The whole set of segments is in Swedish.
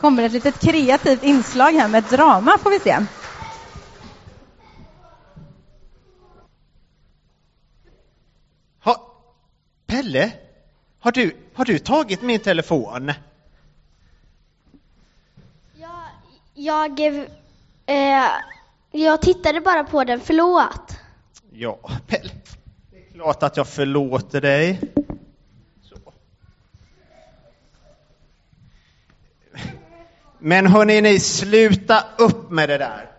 kommer ett litet kreativt inslag här med drama, får vi se. Ha, Pelle, har du, har du tagit min telefon? Jag, jag, eh, jag tittade bara på den, förlåt. Ja, Pelle, det är klart att jag förlåter dig. Men hörni, ni, sluta upp med det där.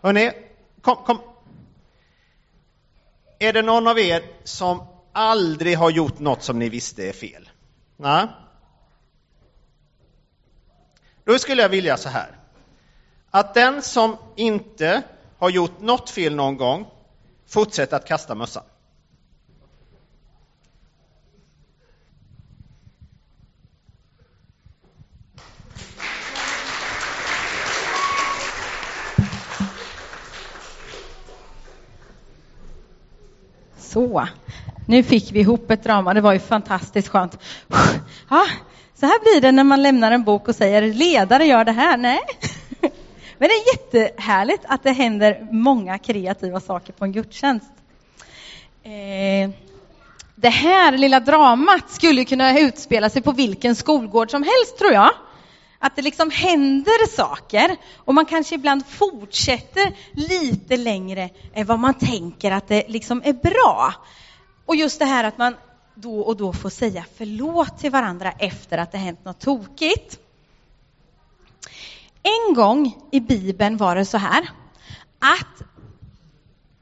Hörni, kom, kom. Är det någon av er som aldrig har gjort något som ni visste är fel? Nej? Då skulle jag vilja så här. Att den som inte har gjort något fel någon gång fortsätter att kasta mössan. Så, nu fick vi ihop ett drama. Det var ju fantastiskt skönt. Ja, så här blir det när man lämnar en bok och säger ledare gör det här. Nej. Men det är jättehärligt att det händer många kreativa saker på en gudstjänst. Eh, det här lilla dramat skulle kunna utspela sig på vilken skolgård som helst tror jag. Att det liksom händer saker och man kanske ibland fortsätter lite längre än vad man tänker att det liksom är bra. Och just det här att man då och då får säga förlåt till varandra efter att det hänt något tokigt. En gång i Bibeln var det så här att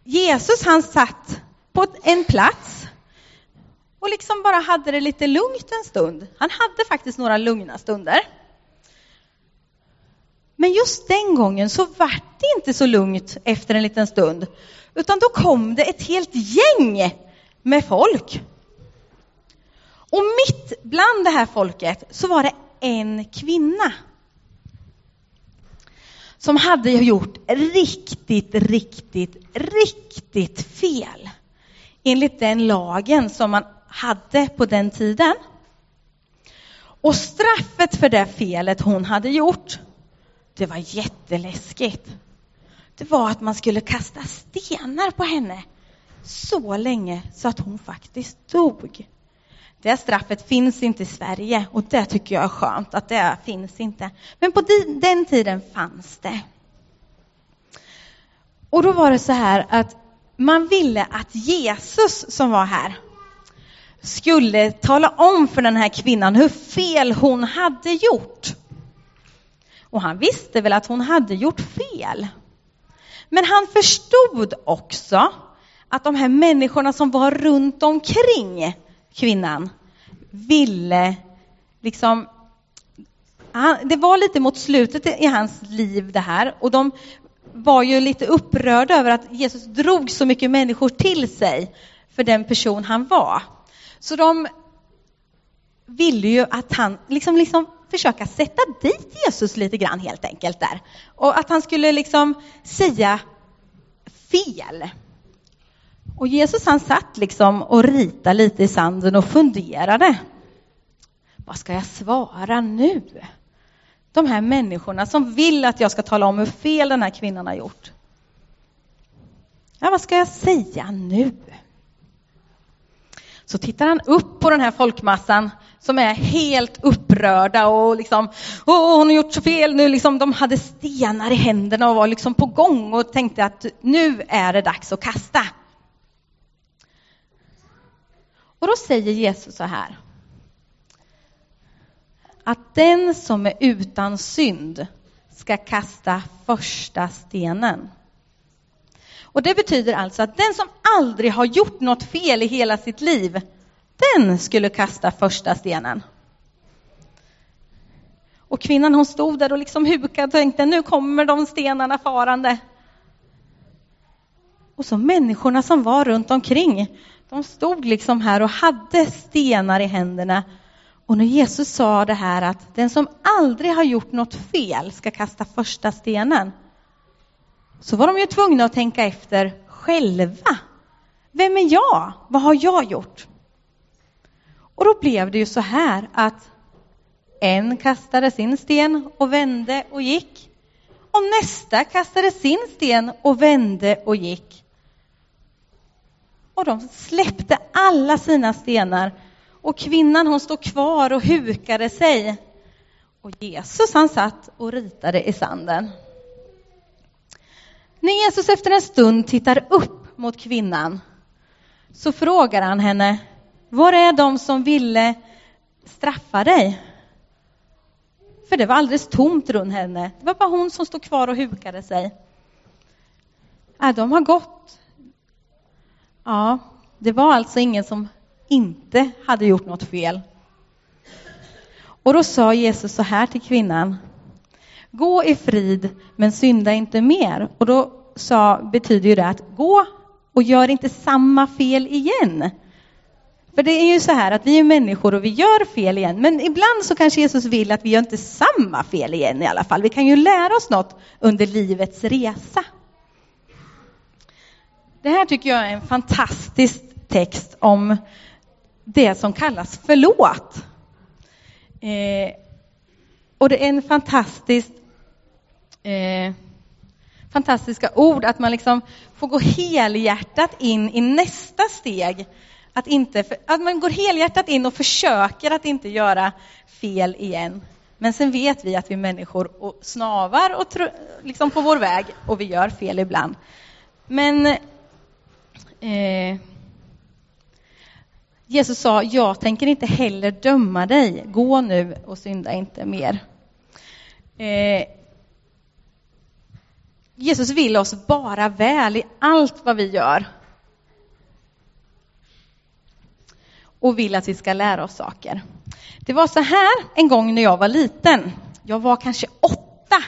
Jesus han satt på en plats och liksom bara hade det lite lugnt en stund. Han hade faktiskt några lugna stunder. Men just den gången så vart det inte så lugnt efter en liten stund, utan då kom det ett helt gäng med folk. Och mitt bland det här folket så var det en kvinna som hade gjort riktigt, riktigt, riktigt fel enligt den lagen som man hade på den tiden. Och straffet för det felet hon hade gjort, det var jätteläskigt. Det var att man skulle kasta stenar på henne så länge så att hon faktiskt dog. Det straffet finns inte i Sverige och det tycker jag är skönt att det finns inte. Men på den tiden fanns det. Och då var det så här att man ville att Jesus som var här skulle tala om för den här kvinnan hur fel hon hade gjort. Och han visste väl att hon hade gjort fel. Men han förstod också att de här människorna som var runt omkring kvinnan ville liksom det var lite mot slutet i hans liv det här och de var ju lite upprörda över att Jesus drog så mycket människor till sig för den person han var. Så de ville ju att han liksom, liksom försöka sätta dit Jesus lite grann helt enkelt där. Och att han skulle liksom säga fel. Och Jesus han satt liksom och ritade lite i sanden och funderade. Vad ska jag svara nu? De här människorna som vill att jag ska tala om hur fel den här kvinnan har gjort. Ja, vad ska jag säga nu? Så tittar han upp på den här folkmassan som är helt upprörda och liksom, åh, hon har gjort så fel nu, liksom, de hade stenar i händerna och var liksom på gång och tänkte att nu är det dags att kasta. Och då säger Jesus så här. Att den som är utan synd ska kasta första stenen. Och det betyder alltså att den som aldrig har gjort något fel i hela sitt liv, den skulle kasta första stenen. Och kvinnan hon stod där och liksom hukade och tänkte nu kommer de stenarna farande. Och så människorna som var runt omkring, de stod liksom här och hade stenar i händerna. Och när Jesus sa det här att den som aldrig har gjort något fel ska kasta första stenen, så var de ju tvungna att tänka efter själva. Vem är jag? Vad har jag gjort? Och då blev det ju så här att En kastade sin sten och vände och gick. Och nästa kastade sin sten och vände och gick. Och de släppte alla sina stenar och kvinnan hon stod kvar och hukade sig. Och Jesus han satt och ritade i sanden. När Jesus efter en stund tittar upp mot kvinnan så frågar han henne, var är de som ville straffa dig? För det var alldeles tomt runt henne. Det var bara hon som stod kvar och hukade sig. Ja, de har gått. Ja, det var alltså ingen som inte hade gjort något fel. Och då sa Jesus så här till kvinnan. Gå i frid, men synda inte mer. Och då sa, betyder ju det att gå och gör inte samma fel igen. För det är ju så här att vi är människor och vi gör fel igen, men ibland så kanske Jesus vill att vi gör inte samma fel igen i alla fall. Vi kan ju lära oss något under livets resa. Det här tycker jag är en fantastisk text om det som kallas förlåt. Eh, och det är en fantastisk eh, fantastiska ord, att man liksom får gå helhjärtat in i nästa steg. Att, inte, att man går helhjärtat in och försöker att inte göra fel igen. Men sen vet vi att vi människor och snavar och tro, liksom på vår väg och vi gör fel ibland. Men eh, Jesus sa, jag tänker inte heller döma dig. Gå nu och synda inte mer. Eh, Jesus vill oss bara väl i allt vad vi gör. Och vill att vi ska lära oss saker. Det var så här en gång när jag var liten. Jag var kanske åtta.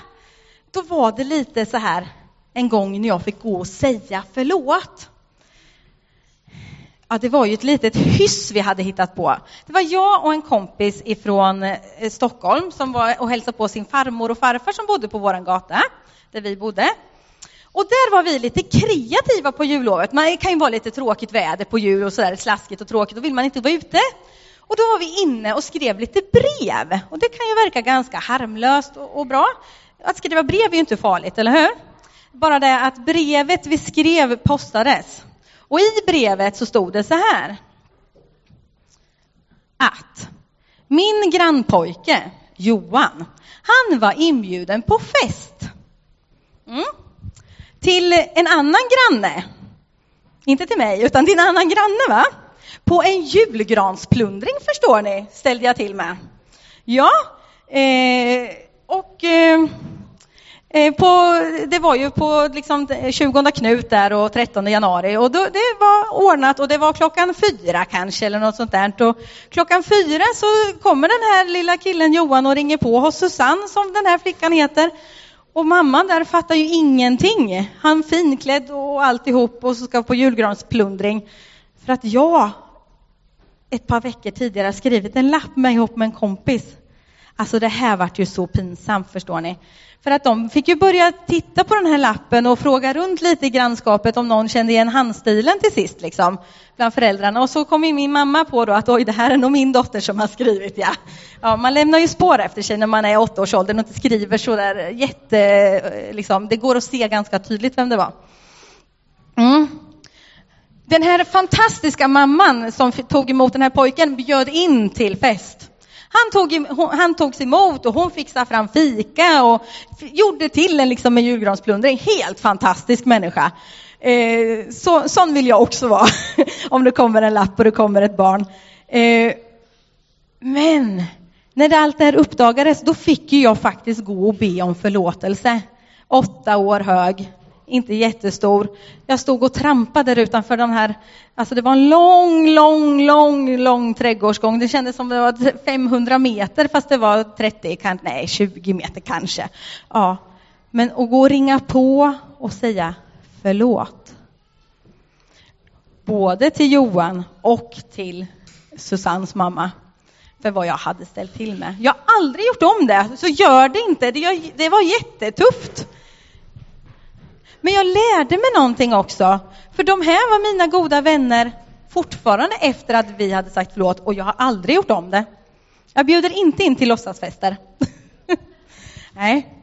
Då var det lite så här en gång när jag fick gå och säga förlåt. Ja, det var ju ett litet hyss vi hade hittat på. Det var jag och en kompis ifrån eh, Stockholm som var och hälsade på sin farmor och farfar som bodde på vår gata där vi bodde. Och där var vi lite kreativa på jullovet. Man kan ju vara lite tråkigt väder på jul och sådär slaskigt och tråkigt, då vill man inte vara ute. Och då var vi inne och skrev lite brev. Och det kan ju verka ganska harmlöst och, och bra. Att skriva brev är ju inte farligt, eller hur? Bara det att brevet vi skrev postades. Och i brevet så stod det så här. Att min grannpojke Johan, han var inbjuden på fest. Mm. Till en annan granne. Inte till mig, utan till en annan granne va? På en julgransplundring förstår ni, ställde jag till med. Ja, eh, och eh, Eh, på, det var ju på liksom 20 Knut där och 13 januari och då, det var ordnat och det var klockan fyra kanske eller något sånt där. Och klockan fyra så kommer den här lilla killen Johan och ringer på hos Susanne som den här flickan heter. Och mamman där fattar ju ingenting. Han finklädd och alltihop och så ska på julgransplundring. För att jag ett par veckor tidigare skrivit en lapp med ihop med en kompis. Alltså det här vart ju så pinsamt förstår ni. För att de fick ju börja titta på den här lappen och fråga runt lite i grannskapet om någon kände igen handstilen till sist, liksom, bland föräldrarna. Och så kom ju min mamma på då att oj, det här är nog min dotter som har skrivit, ja. ja man lämnar ju spår efter sig när man är i åttaårsåldern och inte skriver så där jätte, liksom, det går att se ganska tydligt vem det var. Mm. Den här fantastiska mamman som tog emot den här pojken bjöd in till fest. Han, tog, han togs emot och hon fixade fram fika och gjorde till en, liksom en julgransplundring. Helt fantastisk människa. Eh, så, sån vill jag också vara, om det kommer en lapp och det kommer ett barn. Eh, men när det allt det här uppdagades, då fick ju jag faktiskt gå och be om förlåtelse. Åtta år hög, inte jättestor. Jag stod och trampade där utanför den här, alltså det var en lång, lång, lång, lång trädgårdsgång. Det kändes som det var 500 meter fast det var 30, nej 20 meter kanske. Ja. Men att gå och ringa på och säga förlåt. Både till Johan och till Susannes mamma för vad jag hade ställt till med. Jag har aldrig gjort om det, så gör det inte. Det, var jättetufft. Men jag lärde mig någonting också. För de här var mina goda vänner fortfarande efter att vi hade sagt förlåt och jag har aldrig gjort om det. Jag bjuder inte in till låtsasfester. Nej.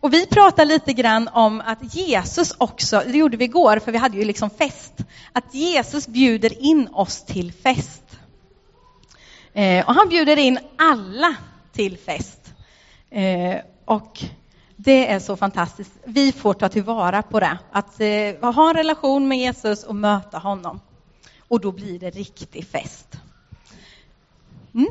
Och vi pratar lite grann om att Jesus också, det gjorde vi igår för vi hade ju liksom fest, att Jesus bjuder in oss till fest. Eh, och han bjuder in alla till fest. Eh, och det är så fantastiskt. Vi får ta tillvara på det, att eh, ha en relation med Jesus och möta honom. Och då blir det riktig fest. Mm.